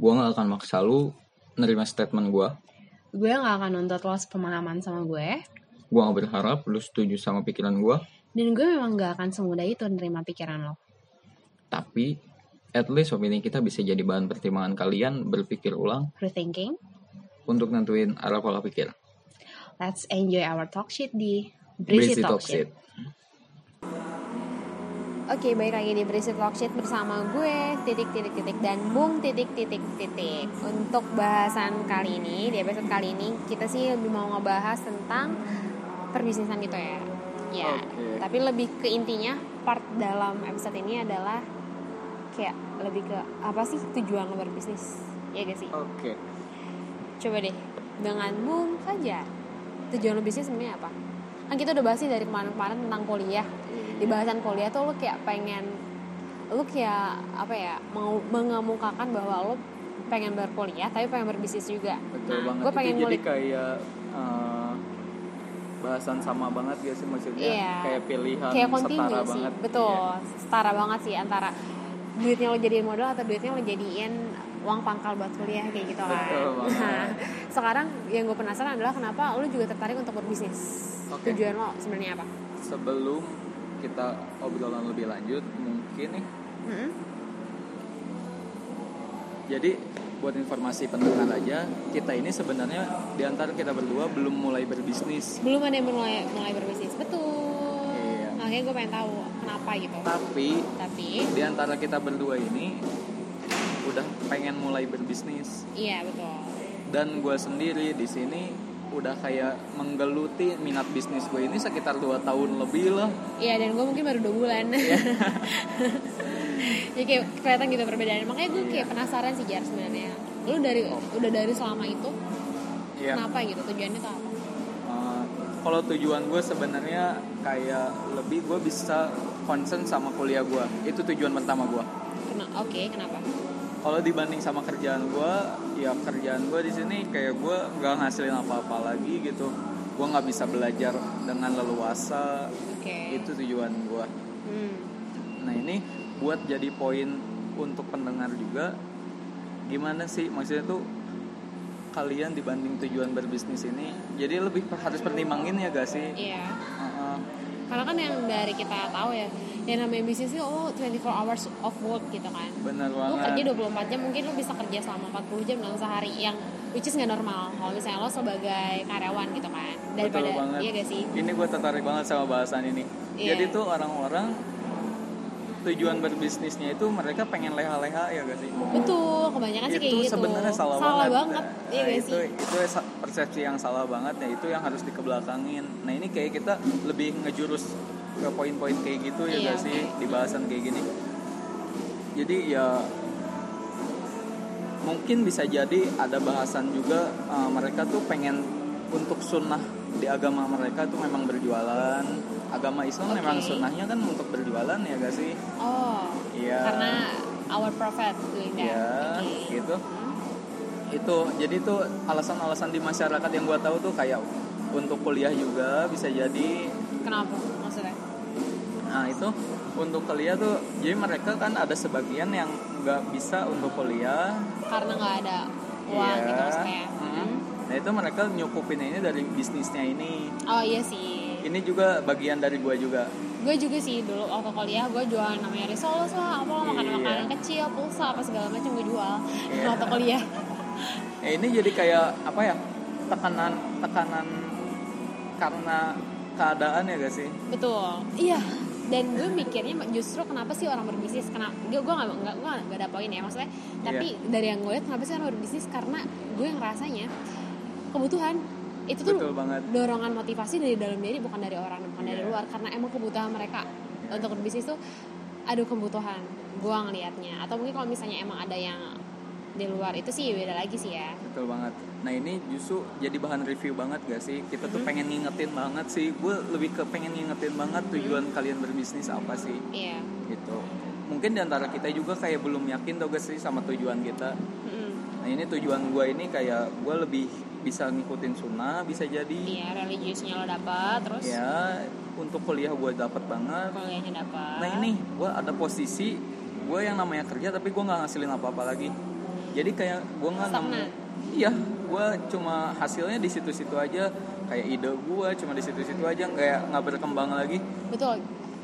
gue nggak akan maksa lu nerima statement gue Gue gak akan nuntut lo sepemahaman sama gue. gue gak berharap lu setuju sama pikiran gue Dan gue memang gak akan semudah itu nerima pikiran lo. tapi at least opini kita bisa jadi bahan pertimbangan kalian berpikir ulang Rethinking? untuk nentuin arah pola pikir Let's enjoy our talk shit di Breezy Talk Talk Shit. Shit. Oke, baik lagi di Breezy Talk Shit bersama gue, titik-titik-titik, dan Bung titik-titik-titik. Untuk bahasan kali ini, di episode kali ini, kita sih lebih mau ngebahas tentang perbisnisan gitu ya. Ya, Oke. tapi lebih ke intinya, part dalam episode ini adalah kayak lebih ke apa sih tujuan lo berbisnis? Ya gak sih? oke Coba deh, dengan Bung saja. Tujuan lo bisnis sebenarnya apa? Kan kita udah bahas nih dari kemarin-kemarin tentang kuliah. Di bahasan kuliah tuh lo kayak pengen lo kayak apa ya mau mengemukakan bahwa lo pengen berkuliah tapi pengen berbisnis juga. betul Nah, banget gue pengen jadi kayak eh, bahasan sama banget gak sih maksudnya Iya. kayak pilihan kayak setara sih. banget Betul, Iya. setara banget sih antara duitnya lo jadiin modal atau duitnya lo jadiin uang pangkal buat kuliah kayak gitu kan. Nah, sekarang yang gue penasaran adalah kenapa lo juga tertarik untuk berbisnis? Oke. Tujuan lo sebenarnya apa? sebelum kita obrolan lebih lanjut mungkin nih Mm-mm. jadi buat informasi pendengar aja kita ini sebenarnya di antara kita berdua belum mulai berbisnis Belum ada yang mulai mulai berbisnis, betul. Iya. Makanya gue pengen tahu kenapa gitu. tapi Tapi, di antara kita berdua ini udah pengen mulai berbisnis iya betul. dan gue sendiri di sini udah kayak menggeluti minat bisnis gue ini sekitar dua tahun lebih lah Iya dan gue mungkin baru dua bulan. Jadi kayak kelihatan gitu perbedaan. Makanya gue kayak penasaran sih Jar sebenarnya. Lu dari udah dari selama itu Iya. kenapa gitu tujuannya tuh apa? Uh, kalau tujuan gue sebenarnya kayak lebih gue bisa concern sama kuliah gue itu tujuan pertama gue Kena, Oke, kenapa? Kalau dibanding sama kerjaan gue ya kerjaan gue di sini kayak gue nggak ngasilin apa-apa lagi gitu gue nggak bisa belajar dengan leluasa Oke. itu tujuan gue Hmm. nah ini buat jadi poin untuk pendengar juga gimana sih maksudnya tuh kalian dibanding tujuan berbisnis ini jadi lebih harus pertimbangin ya gak sih Iya. Uh-uh. Karena kan yang dari kita tahu ya, yang namanya bisnis itu oh 24 hours of work gitu kan. bener Lu banget kerja 24 jam mungkin lu bisa kerja selama 40 jam dalam sehari yang which is nggak normal kalau misalnya lo sebagai karyawan gitu kan daripada Betul banget. iya gak sih Ini gue tertarik banget sama bahasan ini. Iya. Jadi tuh orang-orang tujuan berbisnisnya itu mereka pengen leha-leha ya gak sih? betul kebanyakan sih kayak itu gitu sebenarnya salah, banget, banget. iya Nah, gak itu sih itu persepsi yang salah banget ya itu yang harus dikebelakangin. Nah ini kayak kita lebih ngejurus ke poin-poin kayak gitu ya Iya, gak sih di bahasan kayak gini. Jadi ya mungkin bisa jadi ada bahasan juga uh, mereka tuh pengen untuk sunnah di agama mereka tuh memang berjualan. Agama Islam Oke. memang sunnahnya kan untuk berjualan ya gak sih? oh Iya. karena our prophet doing that Ya, Oke. gitu. Hmm. Itu jadi tuh alasan-alasan di masyarakat yang gua tahu tuh kayak untuk kuliah juga bisa jadi. kenapa maksudnya Nah, itu untuk kuliah tuh jadi mereka kan ada sebagian yang nggak bisa untuk kuliah. karena nggak ada uang Iya. gitu maksudnya Mm. Hmm. Nah, itu mereka nyukupin ini dari bisnisnya ini. oh iya sih Ini juga bagian dari gua juga. gue juga sih dulu waktu kuliah gue jual namanya risoles lah apa makanan makanan Iya. kecil pulsa apa segala macam gue jual Iya. waktu kuliah Eh, ini jadi kayak apa ya? Tekanan tekanan karena keadaan ya gak sih? betul iya dan gue mikirnya justru kenapa sih orang berbisnis kenapa gue gue nggak nggak gue nggak ada poin ya maksudnya tapi dari yang gue lihat kenapa sih orang berbisnis karena gue yang rasanya kebutuhan itu tuh Betul banget. dorongan motivasi dari dalam diri bukan dari orang bukan dari Iya. luar karena emang kebutuhan mereka untuk berbisnis tuh ada kebutuhan gue ngelihatnya atau mungkin kalau misalnya emang ada yang di luar itu sih beda lagi sih ya Betul banget. Nah ini justru jadi bahan review banget gak sih? Kita tuh Mhm. pengen ngingetin banget sih. Gue lebih ke pengen ngingetin banget tujuan kalian berbisnis apa sih? iya Gitu. Mungkin di antara kita juga kayak belum yakin tau gak sih sama tujuan kita. Mm-mm. Nah ini tujuan gue ini kayak gue lebih bisa ngikutin sunnah bisa jadi. iya religiusnya lo dapat terus? Ya untuk kuliah gue dapet banget. kuliahnya dapat Nah ini gue ada posisi gue yang namanya kerja tapi gue nggak ngasilin apa-apa lagi. jadi kayak gue nggak nemu iya gue cuma hasilnya di situ-situ aja. Kayak ide gue cuma di situ-situ aja kayak nggak berkembang lagi. Betul.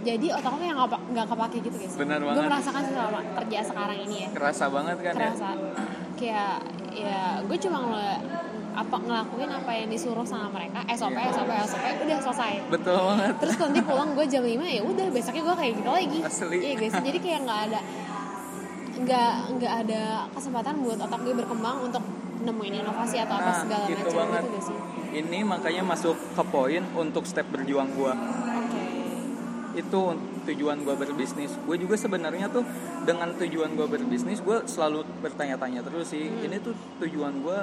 Jadi otak lo yang nggak kepake gitu guys? Benar gue banget. merasakan selama kerja sekarang ini ya. Kerasa banget kan ya? Kerasa. Kayak ya gue cuma apa ngelakuin apa yang disuruh sama mereka? SOP Iya. SOP SOP udah selesai. Betul banget. Terus nanti pulang gue jam 5 ya udah besoknya gue kayak gitu lagi. Asli. iya guys. Jadi kayak nggak ada nggak nggak ada kesempatan buat otak gue berkembang untuk nemuin inovasi atau apa Nah, segala itu macam banget. gitu sih? Ini makanya masuk ke poin untuk step berjuang gue oke. Itu tujuan gue berbisnis. Gue juga sebenarnya tuh dengan tujuan gue berbisnis gue selalu bertanya-tanya terus sih. Hmm. ini tuh tujuan gue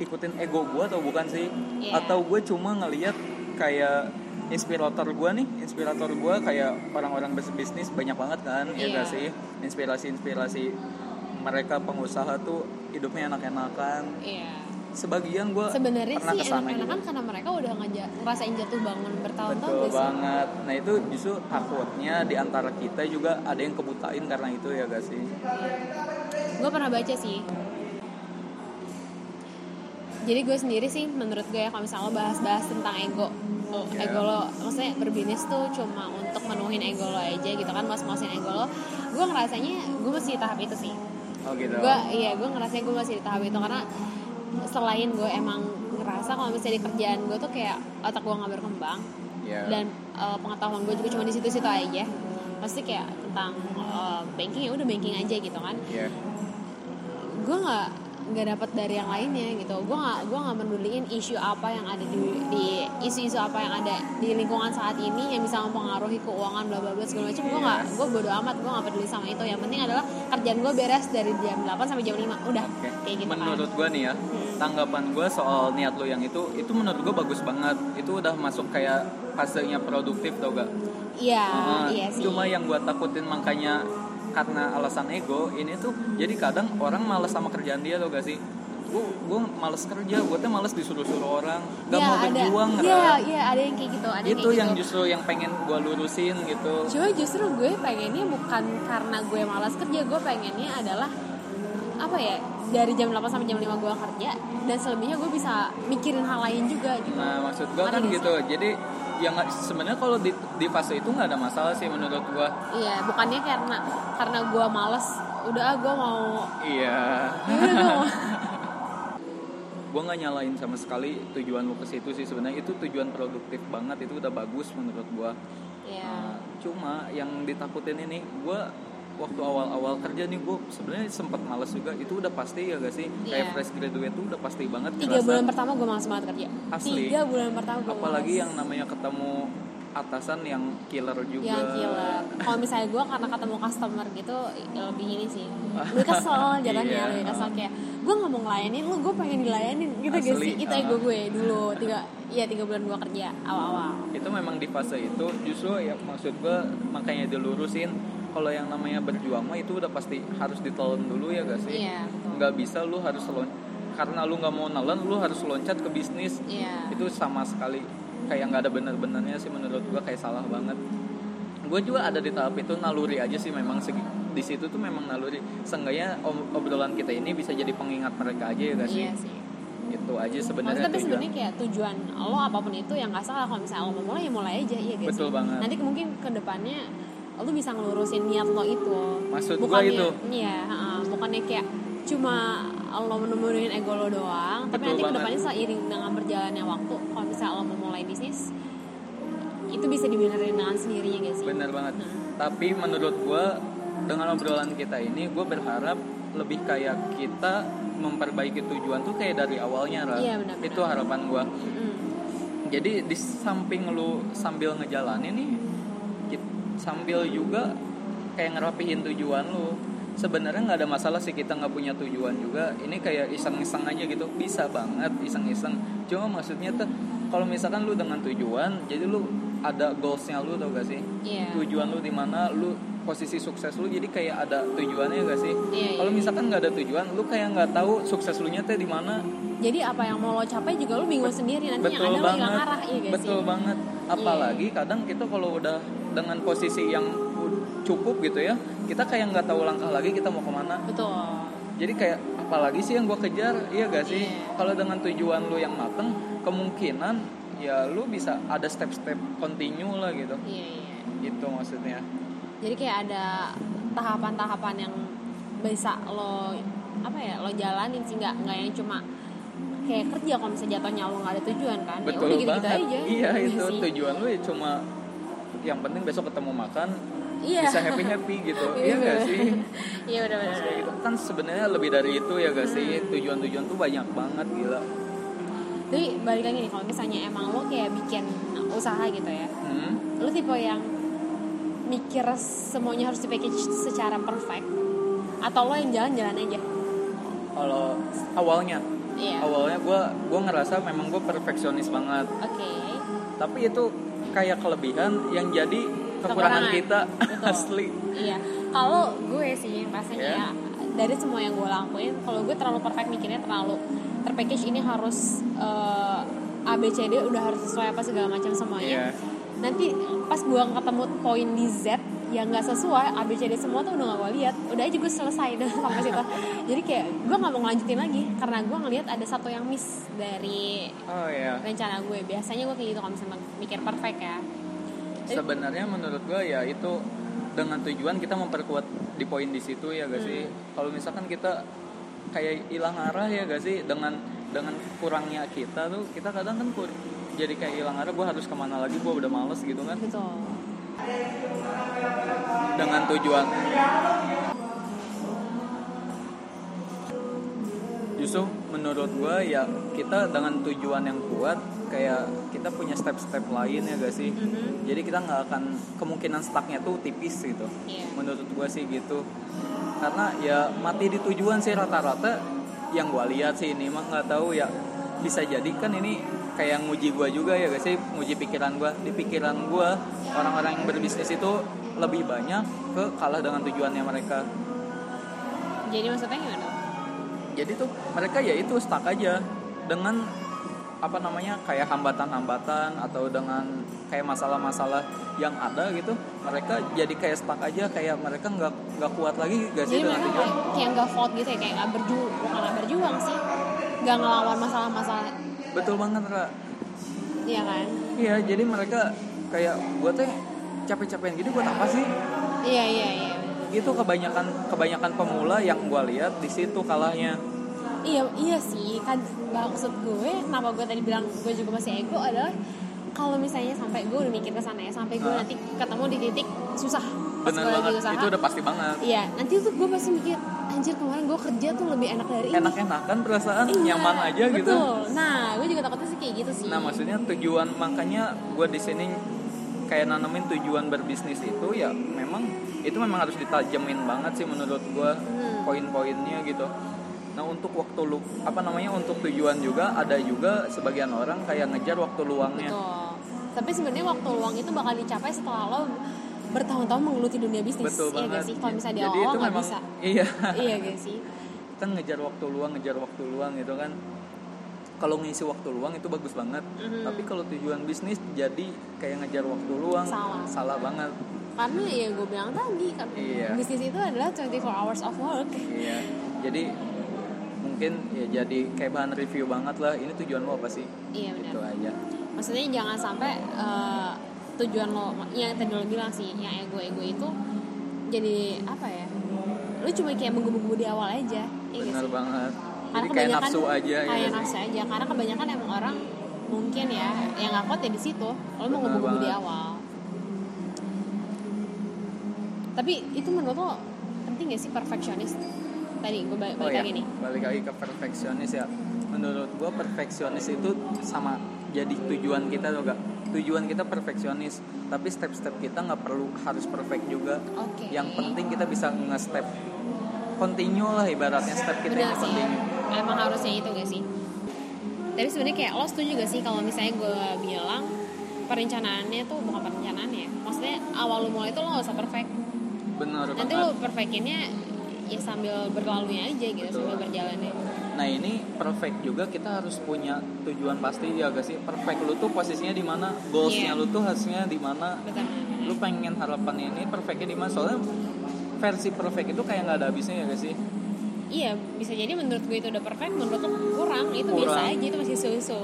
ikutin ego gue atau bukan sih Iya. atau gue cuma ngelihat kayak inspirator gue nih inspirator gue kayak orang-orang berbisnis banyak banget kan ya Iya. gak sih inspirasi-inspirasi mereka pengusaha tuh hidupnya enak-enakan iya sebagian gue sebenarnya sih ke sana enak-enakan juga. karena mereka udah ngeja- ngerasain jatuh bangun bertahun-tahun Betul sih? banget. Nah itu justru takutnya di antara kita juga ada yang kebutain karena itu ya gak sih? gue pernah baca sih jadi gue sendiri sih menurut gue ya kalau misalnya lo bahas-bahas tentang ego lo, Iya. ego lo maksudnya berbisnis tuh cuma untuk menuhin ego lo aja gitu kan mas-masin ego lo gue ngerasanya gue masih di tahap itu sih Oh gitu. gue iya gue ngerasanya gue masih di tahap itu karena selain gue emang ngerasa kalau misalnya di kerjaan gue tuh kayak otak gue nggak berkembang Ya. dan uh, pengetahuan gue juga cuma di situ-situ aja pasti kayak tentang uh, banking ya udah banking aja gitu kan Iya. gue nggak nggak dapat dari yang lainnya gitu. Gue nggak gue nggak meduliin isu apa yang ada di di isu-isu apa yang ada di lingkungan saat ini yang bisa mempengaruhi keuangan bla bla bla segala macam. Gue nggak gue bodo amat gue nggak peduli sama itu. Yang penting adalah kerjaan gue beres dari jam 8 sampai jam 5 udah kayak gitu menurut kan gue nih ya, tanggapan gue soal niat lo yang itu, itu menurut gue bagus banget. Itu udah masuk kayak fasenya produktif tau gak? iya Ah, iya sih. Cuma yang gue takutin makanya karena alasan ego ini tuh jadi kadang orang males sama kerjaan dia tau gak sih? Gue gue males kerja, gue tuh males disuruh-suruh orang, gak Iya, mau ada berjuang. iya Ra. iya ada yang kayak gitu ada itu kayak yang gitu. justru yang pengen gue lurusin gitu. Cuma justru gue pengennya bukan karena gue malas kerja, gue pengennya adalah apa ya dari jam 8 sampai jam 5 gue kerja dan selebihnya gue bisa mikirin hal lain juga gitu. Nah maksud gue kan gitu, jadi yang nggak- sebenarnya kalau di, di fase itu nggak ada masalah sih menurut gue. Iya, bukannya karena karena gue males, udah ah gue mau Iya. ya udah gue mau gue nggak nyalain sama sekali tujuan lu ke situ sih sebenarnya itu tujuan produktif banget itu udah bagus menurut gue. Iya. Nah, cuma yang ditakutin ini gue waktu awal-awal kerja nih gue sebenarnya sempat males juga itu udah pasti ya gak sih kayak Iya. fresh graduate tuh udah pasti banget Tiga ngerasa. bulan pertama gue malas banget kerja. Asli. Tiga bulan pertama gue apalagi yang namanya ketemu atasan yang killer juga yang killer. Kalau misalnya gue karena ketemu customer gitu ya lebih ini sih, lebih kesel jatuhnya Iya. lebih kesel kayak gue nggak mau ngelayanin lu, gue pengen dilayanin gitu gak Asli, sih? Itu ah. ego gue dulu tiga, iya tiga bulan gue kerja awal-awal. itu memang di fase itu justru ya maksud gue makanya dilurusin kalau yang namanya berjuang mah itu udah pasti harus ditelan dulu ya gak sih Iya, betul. nggak bisa lu harus lon karena lu nggak mau nelen lu harus loncat ke bisnis Iya. itu sama sekali kayak nggak ada benar-benarnya sih menurut gue kayak salah banget gue juga ada di tahap itu naluri aja sih memang segi di situ tuh memang naluri seenggaknya ob- obrolan kita ini bisa jadi pengingat mereka aja ya gak sih Iya sih. itu aja sebenarnya tapi sebenarnya kayak tujuan lo apa pun itu yang nggak salah kalau misalnya lo mau mulai ya mulai aja iya guys. Betul banget. Nanti mungkin ke lo bisa ngelurusin niat lo itu. Maksud gua bukannya, itu. Iya, heeh, bukannya kayak cuma lo menemuin ego lo doang, tapi Betul nanti ke banget. depannya seiring dengan berjalannya waktu, kalau misalnya lo mau mulai bisnis, itu bisa dibenerin dengan sendirinya guys sih. Bener banget. Nah. Tapi menurut gue dengan obrolan kita ini, gue berharap lebih kayak kita memperbaiki tujuan tuh kayak dari awalnya, Ra. Iya, benar-benar. Itu harapan gue. Mm. Jadi di samping lu sambil ngejalanin nih, sambil juga kayak ngerapihin tujuan lu. Sebenarnya nggak ada masalah sih kita nggak punya tujuan juga. Ini kayak iseng-iseng aja gitu, bisa banget iseng-iseng. Cuma maksudnya tuh kalau misalkan lu dengan tujuan, jadi lu ada goalsnya lu tau gak sih? Iya. tujuan lu di mana lu posisi sukses lu jadi kayak ada tujuannya gak sih Iya, kalau iya. misalkan nggak ada tujuan lu kayak nggak tahu sukses lu nya teh di mana Jadi apa yang mau lo capai juga lo bingung sendiri nanti yang ada lo banget hilang arah iya guys betul banget apalagi kadang kita kalau udah dengan posisi yang cukup gitu ya kita kayak nggak tahu langkah lagi kita mau ke mana. Betul. jadi kayak apalagi sih yang gue kejar iya gak sih? Iya. kalau dengan tujuan lu yang mateng kemungkinan ya lu bisa ada step-step continue lah gitu. Iya iya. Gitu maksudnya. Jadi kayak ada tahapan-tahapan yang bisa lo apa ya lo jalanin sih nggak nggak yang cuma kayak kerja kalau misalnya jatuhnya lo nggak ada tujuan kan? Ya betul udah gitu-gitu banget. aja. Iya Iya itu sih. tujuan lu ya cuma yang penting besok ketemu makan iya. bisa happy happy gitu. Iya, gak sih? Iya udah benar gitu. Kan sebenarnya lebih dari itu ya gak sih? Tujuan-tujuan tuh banyak banget gila. Jadi balik lagi nih kalau misalnya emang lo kayak bikin usaha gitu ya hmm? lo tipe yang mikir semuanya harus di package secara perfect atau lo yang jalan-jalan aja? Kalau awalnya? Oke awalnya gue gua ngerasa memang gue perfeksionis banget. Tapi itu kayak kelebihan yang jadi kekurangan Kekurangan. kita Betul. asli Iya, kalau gue sih rasanya Ya. ya dari semua yang gue lakuin, kalau gue terlalu perfect mikirnya terlalu terpackage ini harus eh, A B C D udah harus sesuai apa segala macam semuanya. Iya. Nanti pas gue ketemu poin di Z yang nggak sesuai A B C D semua tuh udah gak gue lihat, udah aja gue selesai dah sampai situ. Jadi kayak gue nggak mau ngelanjutin lagi karena gue ngelihat ada satu yang miss dari oh ya rencana gue. Biasanya gue kayak gitu kalau misalnya mikir perfect ya. sebenarnya menurut gue ya itu dengan tujuan kita memperkuat di poin di situ ya gak sih kalau misalkan kita kayak hilang arah ya gak sih dengan dengan kurangnya kita tuh kita kadang kan kur- jadi kayak hilang arah gue harus ke mana lagi gue udah males gitu kan Betul. Dengan tujuan. Justru menurut gue ya kita dengan tujuan yang kuat kayak kita punya step-step lain ya gak sih? Mhm. jadi kita nggak akan kemungkinan stucknya tuh tipis gitu. Iya. menurut gue sih gitu. Karena ya mati di tujuan sih rata-rata yang gue lihat sih ini mah nggak tahu ya. Bisa jadi kan ini kayak nguji gue juga ya gak sih nguji pikiran gue di pikiran gue orang-orang yang berbisnis itu lebih banyak ke kalah dengan tujuannya mereka. Jadi maksudnya gimana? jadi tuh mereka ya itu stuck aja dengan apa namanya kayak hambatan-hambatan atau dengan kayak masalah-masalah yang ada gitu. Mereka jadi kayak stuck aja kayak mereka nggak nggak kuat lagi gak sih Jadi dengan mereka kayak nggak vote gitu ya, kayak nggak berjuang, bukan nggak berjuang sih, nggak ngelawan masalah-masalah, betul banget Ra. Iya kan? iya jadi mereka kayak gue teh capek-capekin gini buat apa sih? Iya iya iya. itu kebanyakan kebanyakan pemula yang gue lihat di situ kalahnya. Iya iya sih. Kan maksud gue kenapa gue tadi bilang gue juga masih ego adalah kalau misalnya sampai gue udah mikir ke sana ya sampai gue nanti ketemu di titik susah pas bener gue lagi banget usaha itu udah pasti banget iya nanti tuh gue pasti mikir anjir kemarin gue kerja tuh lebih enak dari ini enak-enakan perasaan Iya, nyaman aja gitu betul nah gue juga takutnya sih kayak gitu sih Nah maksudnya tujuan makanya gue di sini kayak nanamin tujuan berbisnis itu ya memang itu memang harus ditajemin banget sih menurut gue Hmm. poin-poinnya gitu. Nah untuk waktu lu apa namanya untuk tujuan juga ada juga sebagian orang kayak ngejar waktu luangnya. Betul. Tapi sebenarnya waktu luang itu bakal dicapai setelah lo bertahun-tahun menggeluti dunia bisnis. Betul iya banget. gak sih? Kalau misalnya di awal nggak bisa. iya iya gak sih? kita ngejar waktu luang ngejar waktu luang gitu kan. Kalau ngisi waktu luang itu bagus banget. Mhm. Tapi kalau tujuan bisnis jadi kayak ngejar waktu luang Salah. salah banget. Karena ya gue bilang tadi kan Iya. bisnis itu adalah 24 hours of work. Iya. Jadi mungkin ya jadi kayak bahan review banget lah. Ini tujuan lo apa sih? Iya Itu benar. aja. Maksudnya jangan sampai eh, tujuan lo, yang tadi lo bilang sih, yang ego-ego itu jadi apa ya? Lo cuma kayak menggebu-gebu di awal aja. Bener sih? banget. Karena Jadi kayak kebanyakan- nafsu aja ya. kayak sih? nafsu aja karena kebanyakan emang orang mungkin ya yang nggak kuat ya di situ lo mau Benar ngebubu di awal tapi itu menurut lo penting gak sih perfeksionis tadi gue balik, Oh balik ya, lagi nih balik lagi ke perfeksionis ya. Menurut gua perfeksionis itu sama jadi tujuan kita tuh gak? Tujuan kita perfeksionis, tapi step-step kita nggak perlu harus perfect juga. oke Yang penting kita bisa nge-step continue lah ibaratnya step kita Benar ini sih continue. emang harusnya itu gak sih tapi sebenarnya kayak lo setuju gak sih kalau misalnya gue bilang perencanaannya tuh bukan perencanaannya maksudnya awal lo mulai tuh lo gak usah perfect Bener nanti banget. lo perfectinnya ya sambil berlalunya aja gitu Betul. sambil berjalannya Nah ini perfect juga. Kita harus punya tujuan pasti ya gak sih. Perfect. Lu tuh posisinya di mana? Goalsnya Iya. lu tuh harusnya di mana? Lu pengen harapan ini perfectnya di mana? Soalnya versi perfect itu kayak nggak ada habisnya ya gak sih? Iya bisa jadi menurut gue itu udah perfect menurut lo kurang. Itu Kurang. biasa aja itu masih so-so.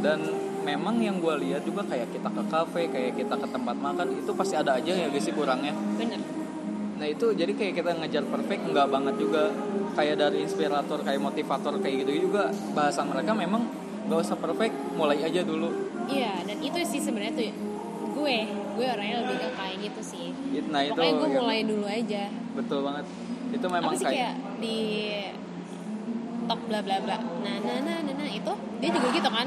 Dan memang yang gue lihat juga kayak kita ke kafe kayak kita ke tempat makan itu pasti ada aja ya guys sih kurangnya? Bener nah itu jadi kayak kita ngejar perfect nggak banget juga. Kayak dari inspirator kayak motivator kayak gitu juga bahasan mereka memang nggak usah perfect mulai aja dulu. Iya dan itu sih sebenarnya tuh gue gue orangnya lebih ke kayak gitu sih. Nah itu gue yang- mulai dulu aja. Betul banget. Itu memang apa sih kayak, kayak di top bla bla bla nah nah nah nah, nah, itu dia juga gitu kan.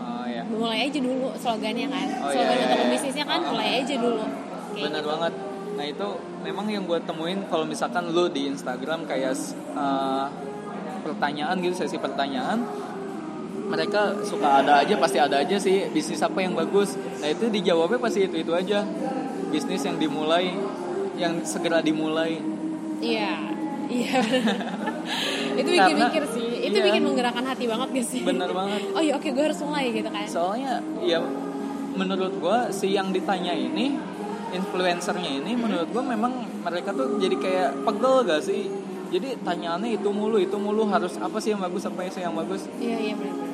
Oh ya mulai aja dulu slogannya kan. Oh, slogan iya, iya, untuk iya. bisnisnya kan Oh, oh. mulai aja dulu. Kayak benar gitu. banget. Nah itu memang yang gue temuin kalau misalkan lu di Instagram kayak uh, pertanyaan gitu sesi pertanyaan mereka suka ada aja pasti ada aja sih bisnis apa yang bagus. Nah itu dijawabnya pasti itu itu aja. Bisnis yang dimulai yang segera dimulai. Iya iya. Itu bikin mikir sih. Itu iya. bikin menggerakkan hati banget gak sih? Bener banget. Oh iya oke gue harus mulai gitu kan. Soalnya ya menurut gua si yang ditanya ini influencernya ini menurut gua memang mereka tuh jadi kayak pegel gak sih? Jadi tanyaannya itu mulu itu mulu harus apa sih yang bagus apa sih yang bagus? Iya iya benar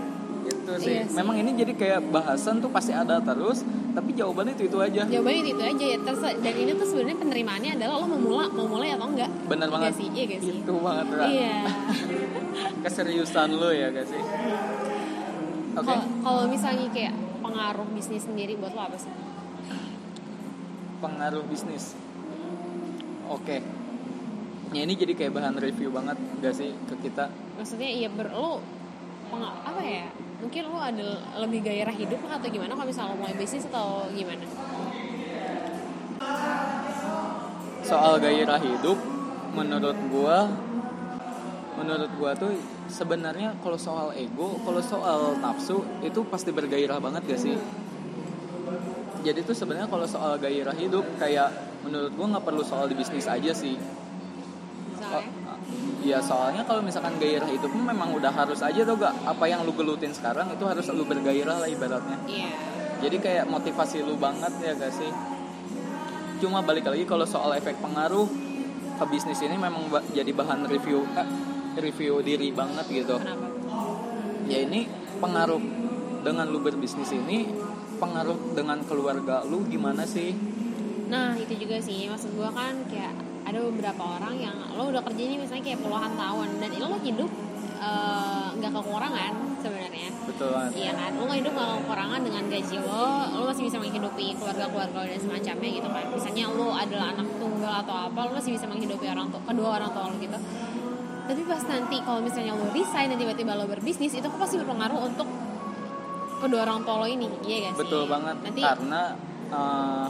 itu sih Iya sih. memang ini jadi kayak bahasan tuh pasti ada terus tapi jawabannya itu itu aja. Jawabannya itu, itu aja ya. Terus, dan ini tuh sebenarnya penerimaannya adalah lo mau mulai mau mulai atau enggak? Bener Iya banget. sih iya gak sih? Itu banget Ra. iya. Keseriusan lo ya gak sih? Oke. Kalau kalau misalnya kayak pengaruh bisnis sendiri buat lo apa sih pengaruh bisnis. Oke. Ya ini jadi kayak bahan review banget gak sih ke kita? Maksudnya iya ber penga- apa ya mungkin lo ada lebih gairah hidup atau gimana kalau misalnya mulai bisnis atau gimana? Soal gairah hidup menurut gua menurut gua tuh sebenarnya kalau soal ego kalau soal nafsu itu pasti bergairah banget gak sih jadi tuh sebenarnya kalau soal gairah hidup kayak menurut gua nggak perlu soal di bisnis aja sih. Misalnya Iya soalnya kalau misalkan gairah hidup memang udah harus aja tuh gak apa yang lu gelutin sekarang itu harus lu bergairah lah ibaratnya. Iya. Jadi kayak motivasi lu banget ya gak sih? Cuma balik lagi kalau soal efek pengaruh ke bisnis ini memang jadi bahan review eh, review diri banget gitu. Kenapa? Ya ini pengaruh dengan lu berbisnis ini pengaruh dengan keluarga lu gimana sih? Nah itu juga sih. Maksud gua kan kayak ada beberapa orang yang lo udah kerja ini misalnya kayak puluhan tahun dan lo hidup eh, nggak kekurangan sebenarnya. Betul banget. Iya kan, lo nggak hidup nggak kekurangan dengan gaji lo, lo masih bisa menghidupi keluarga-keluarga lo dan semacamnya gitu kan. Misalnya lo adalah anak tunggal atau apa, lo masih bisa menghidupi orang tua, kedua orang tua lo gitu. Tapi pas nanti kalau misalnya lo resign dan tiba-tiba lo berbisnis, itu kan pasti berpengaruh untuk kedua orang tua lo ini, iya gak sih? betul banget Nanti karena eh,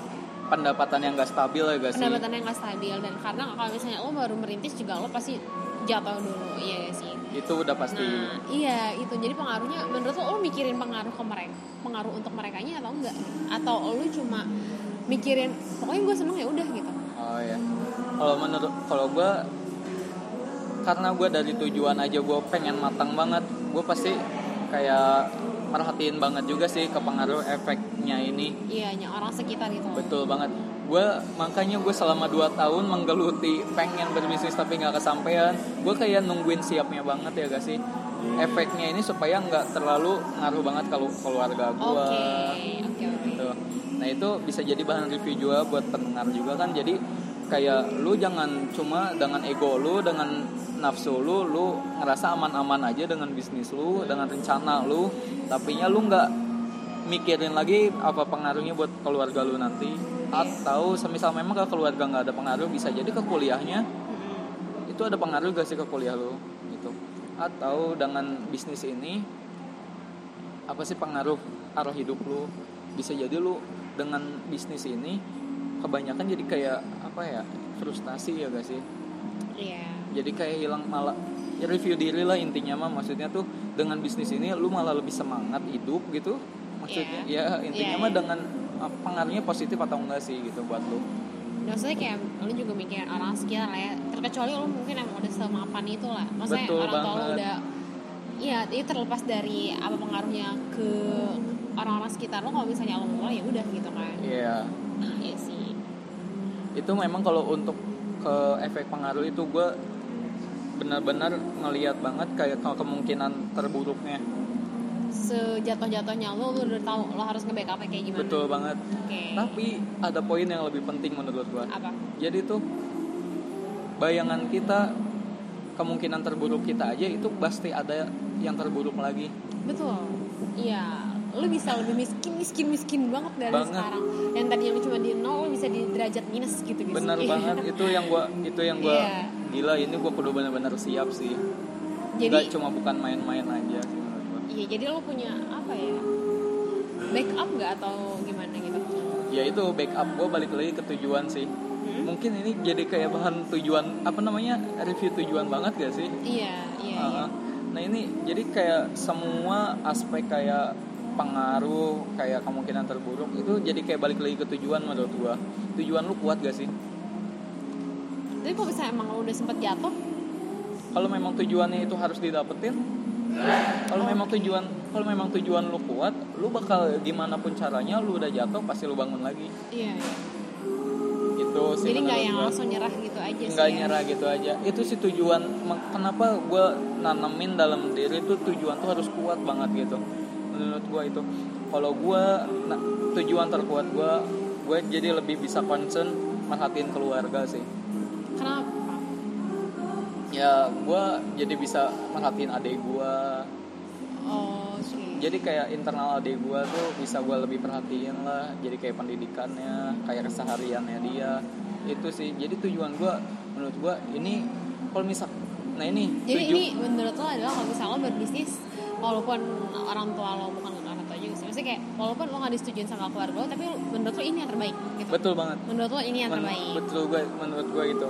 pendapatan yang gak stabil ya gak sih pendapatannya nggak stabil dan karena kalau misalnya lo baru merintis juga lo pasti jatuh dulu, iya gak sih? itu udah pasti Nah, iya itu. Jadi pengaruhnya menurut lo, lo mikirin pengaruh ke mereka, pengaruh untuk mereka atau enggak? Atau lo cuma mikirin pokoknya gue seneng ya udah gitu. Oh ya. Kalau menurut kalau gue karena gue dari tujuan aja gue pengen matang banget, gue pasti kayak merhatiin banget juga sih ke pengaruh efeknya ini. Iya, orang sekitar gitu. Betul banget. Gue makanya gue selama 2 tahun menggeluti pengen berbisnis tapi nggak kesampaian. Gue kayak nungguin siapnya banget ya gak sih. Efeknya ini supaya nggak terlalu ngaruh banget kalau keluarga Oke, gue. oke, oke. gitu. Nah itu bisa jadi bahan review juga buat pendengar juga kan. Jadi kayak lu jangan cuma dengan ego lu, dengan nafsu lu, lu ngerasa aman-aman aja dengan bisnis lu, dengan rencana lu, tapi nya lu nggak mikirin lagi apa pengaruhnya buat keluarga lu nanti. Atau semisal memang ke keluarga nggak ada pengaruh, bisa jadi ke kuliahnya itu ada pengaruh gak sih ke kuliah lu gitu. Atau dengan bisnis ini apa sih pengaruh arah hidup lu? Bisa jadi lu dengan bisnis ini kebanyakan jadi kayak apa ya frustasi ya gak sih? Iya. Jadi kayak hilang malah ya review diri lah intinya mah maksudnya tuh dengan bisnis ini lu malah lebih semangat hidup gitu maksudnya ya intinya Iya, mah iya. dengan uh, pengaruhnya positif atau enggak sih gitu buat lu Maksudnya kayak lo juga mikirin orang sekitar lah ya. Terkecuali lo mungkin emang udah semapan itu lah. Maksudnya Betul orang tua banget. udah Iya, itu terlepas dari apa pengaruhnya ke orang-orang sekitar lo kalau misalnya lo mulai ya udah gitu kan. Iya Iya sih. Itu memang kalau untuk ke efek pengaruh itu gue benar-benar ngelihat banget kayak ke- kemungkinan terburuknya. Sejatuh-jatuhnya lo lo udah tahu lo harus nge-backup kayak gimana. Betul banget. Oke. Tapi ada poin yang lebih penting menurut gua. Apa? Jadi tuh bayangan kita kemungkinan terburuk kita aja itu pasti ada yang terburuk lagi. Betul. Iya lo bisa lebih miskin miskin miskin banget dari Banget. sekarang. Yang tadinya cuma di nol bisa di derajat minus gitu guys benar Iya. banget. Itu yang gua itu yang gua Iya. gila. Ini gua kudu benar-benar siap sih. Jadi Nggak cuma bukan main-main aja sih iya jadi lo punya apa ya? Backup nggak atau gimana gitu? Ya itu backup gua balik lagi ke tujuan sih. Hmm? mungkin ini jadi kayak bahan tujuan apa namanya review tujuan banget gak sih? Iya iya, iya. Uh, nah ini jadi kayak semua aspek kayak pengaruh kayak kemungkinan terburuk itu jadi kayak balik lagi ke tujuan menurut gua. Tujuan lu kuat gak sih? Tapi kalau misalnya emang lo udah sempet jatuh? Kalau memang tujuannya itu harus didapetin kalau memang tujuan kalau memang tujuan lu kuat lu bakal gimana pun caranya lu udah jatuh pasti lu bangun lagi. Iya, iya. itu sih jadi nggak yang gua. langsung nyerah gitu aja sih nggak ya. nyerah gitu aja. Itu sih tujuan kenapa gue nanemin dalam diri itu tujuan tuh harus kuat banget gitu menurut gue itu. Kalau gue nah, tujuan terkuat gue gue jadi lebih bisa concern merhatiin keluarga sih. Kenapa? Ya gue jadi bisa merhatiin adik gue oh jadi kayak internal adik gue tuh bisa gue lebih perhatiin lah. Jadi kayak pendidikannya kayak kesehariannya dia. Itu sih. Jadi tujuan gue menurut gue ini kalau misal nah ini jadi tuju- ini menurut lo adalah kalau misalnya berbisnis walaupun orang tua lo bukan orang tua juga sih. Maksudnya kayak walaupun lo nggak disetujuin sama keluarga lo tapi menurut lo ini yang terbaik gitu. Betul banget. Menurut lo ini yang Men- terbaik. betul gue menurut gue itu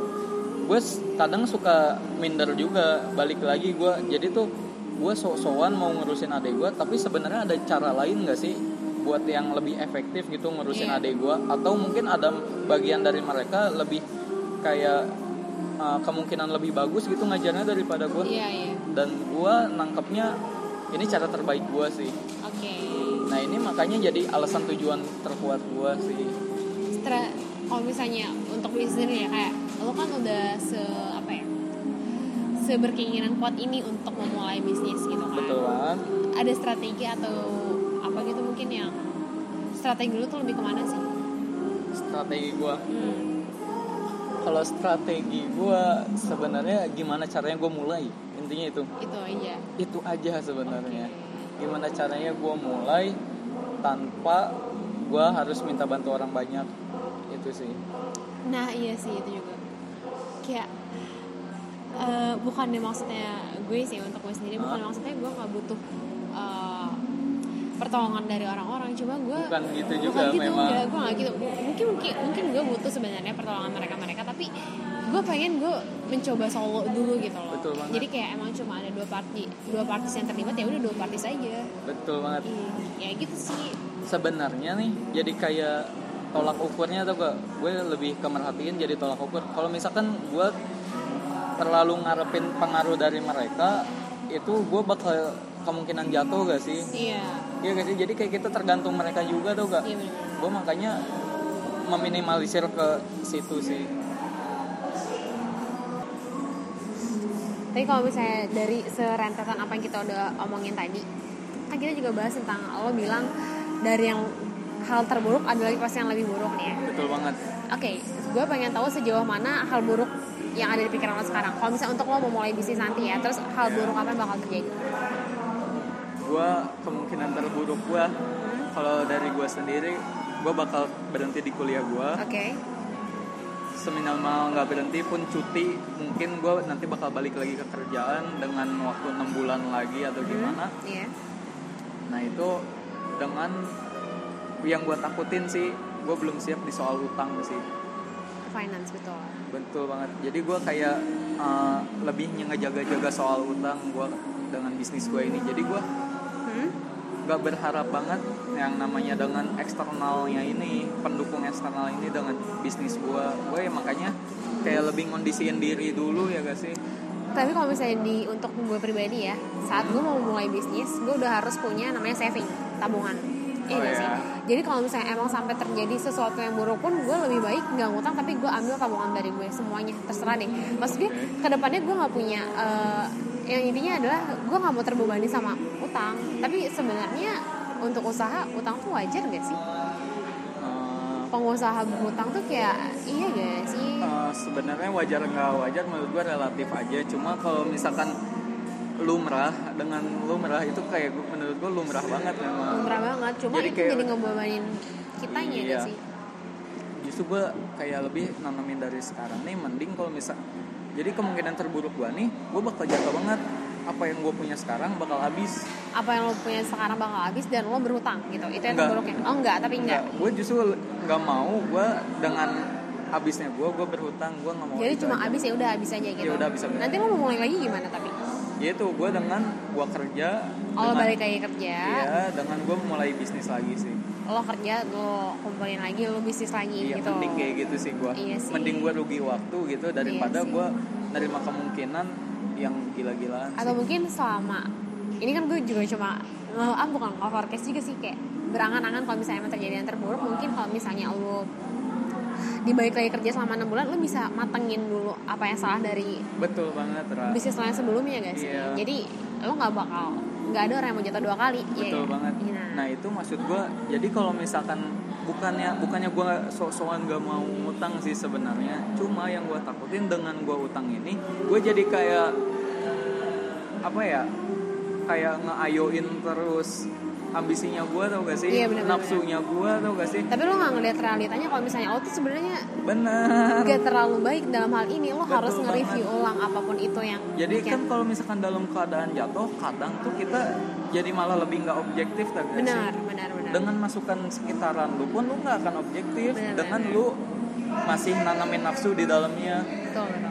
gue kadang suka minder juga balik lagi gue. Jadi tuh gue sok-sokan mau ngurusin adik gue tapi sebenarnya ada cara lain gak sih buat yang lebih efektif gitu ngurusin Iya. adik gue? Atau mungkin ada bagian dari mereka lebih kayak uh, kemungkinan lebih bagus gitu ngajarnya daripada gue? Iya iya. Dan gue nangkepnya ini cara terbaik gue sih. Oke. Nah ini makanya jadi alasan tujuan terkuat gue sih. Setelah kalau misalnya untuk bisnis ya kayak lo kan udah se apa ya seberkeinginan kuat ini untuk memulai bisnis gitu kan. Betul banget ada strategi atau apa gitu mungkin yang strategi lu tuh lebih ke mana sih? Strategi gue hmm. kalau strategi gue sebenarnya gimana caranya gue mulai intinya itu. Itu aja itu aja sebenarnya. Gimana caranya gue mulai tanpa gue harus minta bantu orang banyak. Itu sih. Nah iya sih itu juga. Kayak eh bukannya maksudnya gue sih untuk gue sendiri bukan maksudnya gue nggak butuh eh, pertolongan dari orang-orang. Cuma gue bukan gitu juga bukan gitu memang. gue nggak gitu. Mungkin mungkin mungkin gue butuh sebenarnya pertolongan mereka mereka tapi gue pengen gue mencoba solo dulu gitu loh. Betul banget. jadi kayak emang cuma ada dua party dua partis yang terlibat ya udah dua partis aja. Betul banget. Ih, ya gitu sih. Sebenarnya nih jadi kayak tolak ukurnya atau gak gue lebih ke merhatiin jadi tolak ukur. Kalau misalkan gue terlalu ngarepin pengaruh dari mereka itu gue bakal kemungkinan jatuh gak sih? Iya. Iya gak sih? Jadi kayak kita tergantung mereka juga tuh gak? Iya gue makanya meminimalisir ke situ sih Tapi kalau misalnya dari serentetan apa yang kita udah omongin tadi, kan kita juga bahas tentang lo bilang dari yang hal terburuk ada lagi pasti yang lebih buruk nih ya. betul banget Oke, gue pengen tahu sejauh mana hal buruk yang ada di pikiran lo sekarang. Kalau misalnya untuk lo mau mulai bisnis nanti ya, terus hal buruk apa yang bakal terjadi? gue kemungkinan terburuk gue Hmm, kalau dari gue sendiri gue bakal berhenti di kuliah gue Oke, seminimal nggak berhenti pun cuti mungkin gue nanti bakal balik lagi ke kerjaan dengan waktu enam bulan lagi atau gimana iya. nah itu dengan yang gue takutin sih gue belum siap di soal utang sih Finance betul. betul banget jadi gue kayak uh, lebih ngejaga-jaga soal utang gue dengan bisnis gue ini jadi gue Hmm? Gak berharap banget yang namanya dengan eksternalnya ini pendukung eksternal ini dengan bisnis gue gue ya makanya kayak lebih ngondisiin diri dulu ya gak sih Tapi kalau misalnya di untuk gue pribadi ya, saat gue mau mulai bisnis, gue udah harus punya namanya saving, tabungan. Iya Oh, nggak iya. sih? Jadi kalau misalnya emang sampai terjadi sesuatu yang buruk pun gue lebih baik nggak ngutang tapi gue ambil tabungan dari gue semuanya terserah deh. Maksud gue ke depannya gue nggak punya eh, yang intinya adalah gue nggak mau terbebani sama utang. Tapi sebenarnya untuk usaha utang tuh wajar gak sih? Eh, Pengusaha berhutang tuh kayak iya gak sih? Eh, sebenarnya wajar nggak wajar menurut gue relatif aja cuma kalau misalkan lumrah dengan lumrah itu kayak menurut gue lumrah banget memang Murah banget. Cuma Jadi itu kayak- jadi ngebebanin kitanya Iya. gak sih? justru gue kayak lebih nanamin dari sekarang nih mending kalau misal jadi kemungkinan terburuk gue nih gue bakal jaga banget apa yang gue punya sekarang bakal habis Apa yang lo punya sekarang bakal habis dan lo berhutang gitu. Itu yang Enggak. terburuknya. Oh enggak, tapi enggak. gue justru nggak mau gue dengan habisnya gue gue berhutang gue nggak mau Jadi itu cuma habis ya udah habis aja gitu. Ya udah, habis aja. Nanti lo mau mulai lagi gimana tapi? yaitu gue dengan gue kerja Oh dengan- balik lagi kerja, Iya, dengan gue mulai bisnis lagi sih. lo kerja, lo kumpulin lagi, lo bisnis lagi Iya, gitu. mending kayak gitu sih gue. Iya sih. Mending gue rugi waktu gitu daripada Iya gue nerima kemungkinan gila-gilaan. Atau sih. mungkin selama ini kan gue juga cuma nge ah bukan forecast juga sih kayak berangan-angan kalau misalnya emang terjadi yang terburuk mungkin kalau misalnya lo di balik lagi kerja selama 6 bulan lo bisa matengin dulu apa yang salah dari Betul banget, Ra. bisnis lo yang sebelumnya gak sih? Iya. Jadi lo nggak bakal nggak ada orang yang mau jatuh dua kali. iya Betul nggak? banget. Iya. Nah itu maksud gue. Jadi kalau misalkan bukannya bukannya gue sok-sokan gak mau ngutang sih sebenarnya. Cuma yang gue takutin dengan gue utang ini, gue jadi kayak apa ya? Kayak ngeayoin terus ambisinya gue tau gak sih? Iya, bener-bener. Nafsunya gue tau gak sih? Tapi lo nggak ngeliat realitanya kalau misalnya lo tuh sebenarnya Bener. gak terlalu baik dalam hal ini lo Betul harus nge-review banget. ulang apa pun itu yang Jadi bikin- kan kalau misalkan dalam keadaan jatuh, kadang tuh kita jadi malah lebih nggak objektif tak gak benar sih? benar benar Dengan masukan sekitaran lu pun lu nggak akan objektif Benar, dengan benar. lu masih nanamin nafsu di dalamnya. betul betul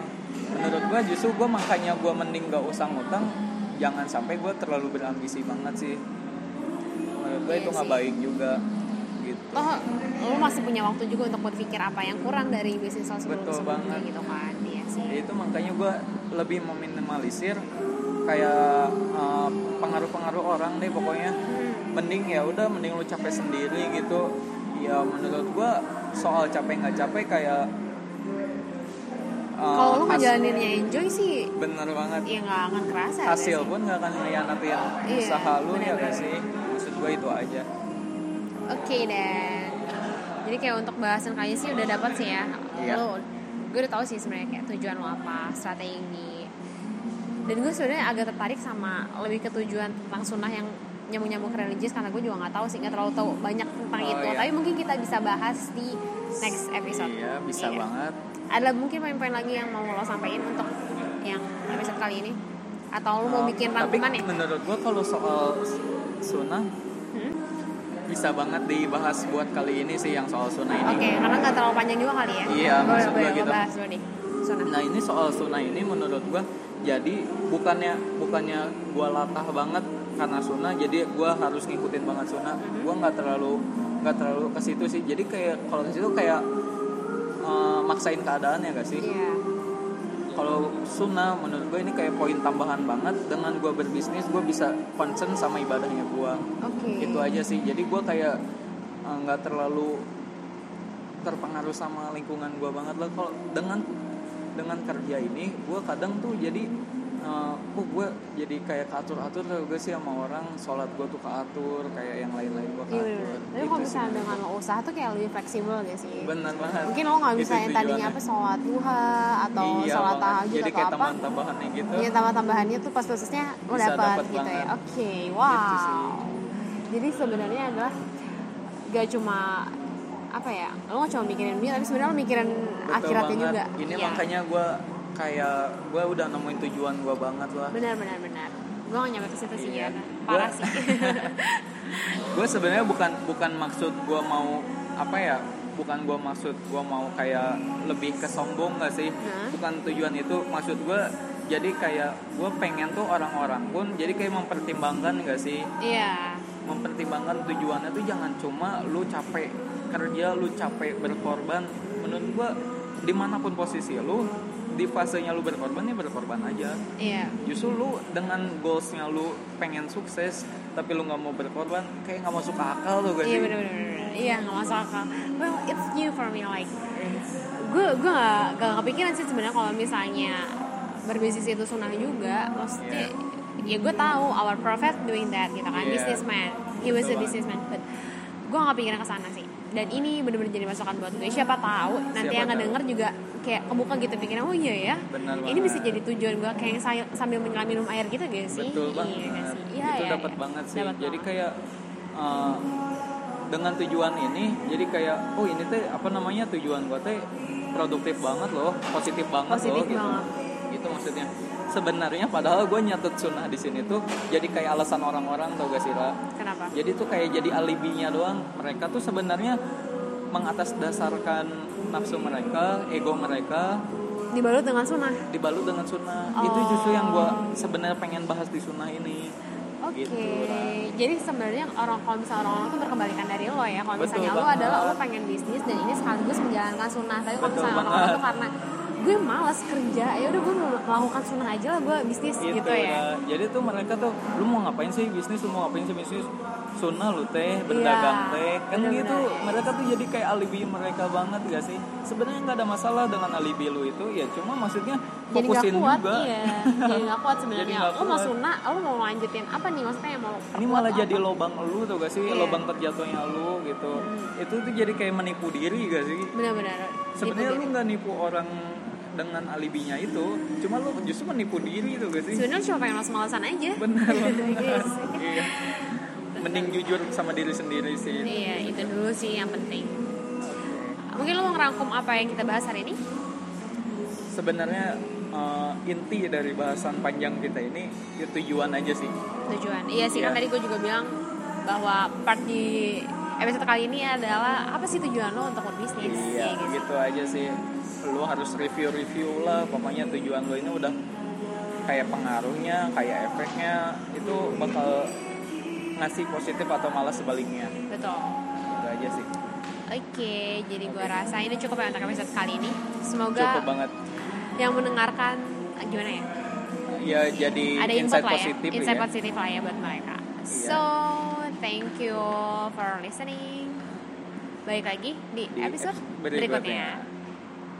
Menurut gua justru gua makanya gua mending gak usah ngutang, jangan sampai gua terlalu berambisi banget sih. Menurut gua Iya itu nggak baik juga gitu. toh lo masih punya waktu juga untuk berpikir apa yang kurang dari bisnis lo sebelum Betul sebelumnya banget. gitu kan iya sih Ya itu makanya gue lebih meminimalisir kayak uh, pengaruh-pengaruh orang deh pokoknya Hmm. mending ya udah mending lu capek sendiri gitu ya menurut gue soal capek nggak capek kayak uh, kalau lo has- ngejalaninnya enjoy sih bener banget ya nggak akan kerasa nggak hasil pun nggak akan ngelianatin Iya, usaha lu ya bener-bener. gak sih maksud gue itu aja Oke dan jadi kayak untuk bahasan kali sih udah dapat sih ya. Iya. Lo, gue udah tahu sih sebenarnya kayak tujuan lo apa, strategi. Dan gue sebenarnya agak tertarik sama lebih ke tujuan tentang sunnah yang nyambung-nyambung ke religius karena gue juga nggak tahu sih nggak terlalu tahu banyak tentang Oh, itu. iya. Tapi mungkin kita bisa bahas di next episode. iya bisa Iya. banget Ada mungkin poin-poin lagi yang mau lo sampaikan untuk yang episode kali ini? Atau lo mau bikin rangkuman ya? menurut gue kalau soal sunnah Hmm? bisa banget dibahas buat kali ini sih yang soal sunnah ini Oke, karena nggak terlalu panjang juga kali ya. Iya, boleh, maksud gue gitu. bahas dulu deh. Sunnah. Nah ini soal sunnah ini menurut gua jadi bukannya bukannya gua latah banget karena sunnah jadi gua harus ngikutin banget sunnah. Mhm. Gua nggak terlalu nggak terlalu ke situ sih. Jadi kayak kalau ke situ kayak eh, maksain keadaan ya gak sih? Iya. Kalau sunnah menurut gue ini kayak poin tambahan banget dengan gua berbisnis gua bisa concern sama ibadahnya gua. Oke. Itu aja sih. Jadi gua kayak eh, nggak terlalu terpengaruh sama lingkungan gua banget lah kalau dengan dengan kerja ini gue kadang tuh jadi kok gue jadi kayak katur atur tau gue sih sama orang sholat gue tuh keatur kayak yang lain-lain gue Iya keatur bener. Tapi Gitu kalau sih. misalnya dengan lo usaha tuh kayak lebih fleksibel gak sih? bener banget Mungkin lo nggak bisa Itu yang tadinya apa sholat duha atau iya sholat tahajud jadi atau kayak apa? tambahan-tambahannya gitu Iya tambah-tambahannya tuh pas khususnya lo Bisa dapat gitu ya. banget. Oke, Gitu wow. sih. Jadi sebenarnya adalah gak cuma apa ya, lo gak cuma mikirin dunia, tapi sebenarnya lo mikirin Betul akhiratnya banget. juga. ini Iya. makanya gue kayak gue udah nemuin tujuan gue banget lah Benar benar benar. Gue gak nyampe ke situ sih ya. Parah Gua- sih. gue sebenarnya bukan bukan maksud gue mau apa ya bukan gue maksud gue mau kayak lebih ke sombong gak sih Hah? bukan tujuan itu maksud gue jadi kayak gue pengen tuh orang-orang pun jadi kayak mempertimbangkan gak sih Iya. mempertimbangkan tujuannya tuh jangan cuma lu capek kerja lu capek berkorban menurut gue di mana pun posisi lu di fasenya lu berkorban ya berkorban aja. Iya. Justru lu dengan goalsnya lu pengen sukses tapi lu nggak mau berkorban kayak nggak masuk akal tuh gak iya sih? bener bener bener. iya nggak masuk akal. Well it's new for me like gue gue gak, gak kepikiran sih sebenarnya kalau misalnya berbisnis itu sunnah juga. Maksudnya ya gue tahu our prophet doing that gitu kan. Yeah. businessman. He was a businessman but gue gak pikiran ke sana sih. Dan ini bener-bener jadi masukan buat gue siapa tahu nanti Siapa yang tahu. ngedenger juga kayak kebuka gitu pikiran oh iya ya Benar ini banget. bisa jadi tujuan gue kayak sambil menyelam minum air gitu gak sih betul banget iya sih iya itu iya, dapat iya. banget sih Dapat jadi banget. kayak uh, dengan tujuan ini jadi kayak oh ini teh apa namanya tujuan gua teh produktif banget loh positif banget Positif loh gitu banget. itu maksudnya sebenarnya padahal gue nyatet sunnah di sini tuh jadi kayak alasan orang-orang tau gak sih Ra? kenapa jadi tuh kayak jadi alibinya doang mereka tuh sebenarnya mengatasdasarkan nafsu mereka ego mereka dibalut dengan sunnah dibalut dengan sunnah Oh. itu justru yang gue sebenarnya pengen bahas di sunnah ini Oke, Gitu, Ra. jadi sebenarnya orang kalau misalnya orang-orang tuh berkebalikan dari lo ya. Kalau Betul misalnya lo banget. adalah lo pengen bisnis dan ini sekaligus menjalankan sunnah. Tapi kalau misalnya orang-orang banget. tuh karena gue malas kerja, ya udah gue melakukan sunnah aja lah gue bisnis gitu, ya. Ra. jadi tuh mereka tuh lu mau ngapain sih bisnis lu mau ngapain sih bisnis sunnah lu teh berdagang Iya, teh kan bener-bener. gitu mereka tuh jadi kayak alibi mereka banget gak sih sebenarnya nggak ada masalah dengan alibi lu itu ya cuma maksudnya Jadi gak fokusin kuat, juga iya. Jadi gak kuat sebenarnya. nggak Lo mau sunnah, lo mau lanjutin apa nih? Maksudnya yang mau ini malah apa? jadi lobang lu tuh gak sih Iya. lobang terjatuhnya lu gitu itu tuh jadi kayak menipu diri gak sih Benar-benar. sebenarnya lu nggak nipu orang dengan alibinya itu cuma lu justru menipu diri tuh gak sih Sebenarnya cuma pengen males-malesan aja. benar Iya sih. iya mending jujur sama diri sendiri sih Iya, itu dulu sih yang penting. Mungkin lo mau ngerangkum apa yang kita bahas hari ini? sebenarnya eh, inti dari bahasan panjang kita ini ya tujuan aja sih tujuan iya sih kan Iya. tadi gue juga bilang bahwa part di episode kali ini adalah apa sih tujuan lo untuk berbisnis iya Ya, gitu. gitu aja sih lu harus review-review lah. Pokoknya tujuan lu ini udah kayak pengaruhnya kayak efeknya itu bakal ngasih positif atau malah sebaliknya. Betul. Itu aja sih. Oke jadi gue rasa ini cukup ya untuk episode kali ini. Semoga cukup banget. yang mendengarkan gimana ya? Ya jadi ada insight insight lah ya positif insight ya positif lah ya buat mereka. So thank you for listening. Balik lagi di, Di episode episode berikutnya. berikutnya.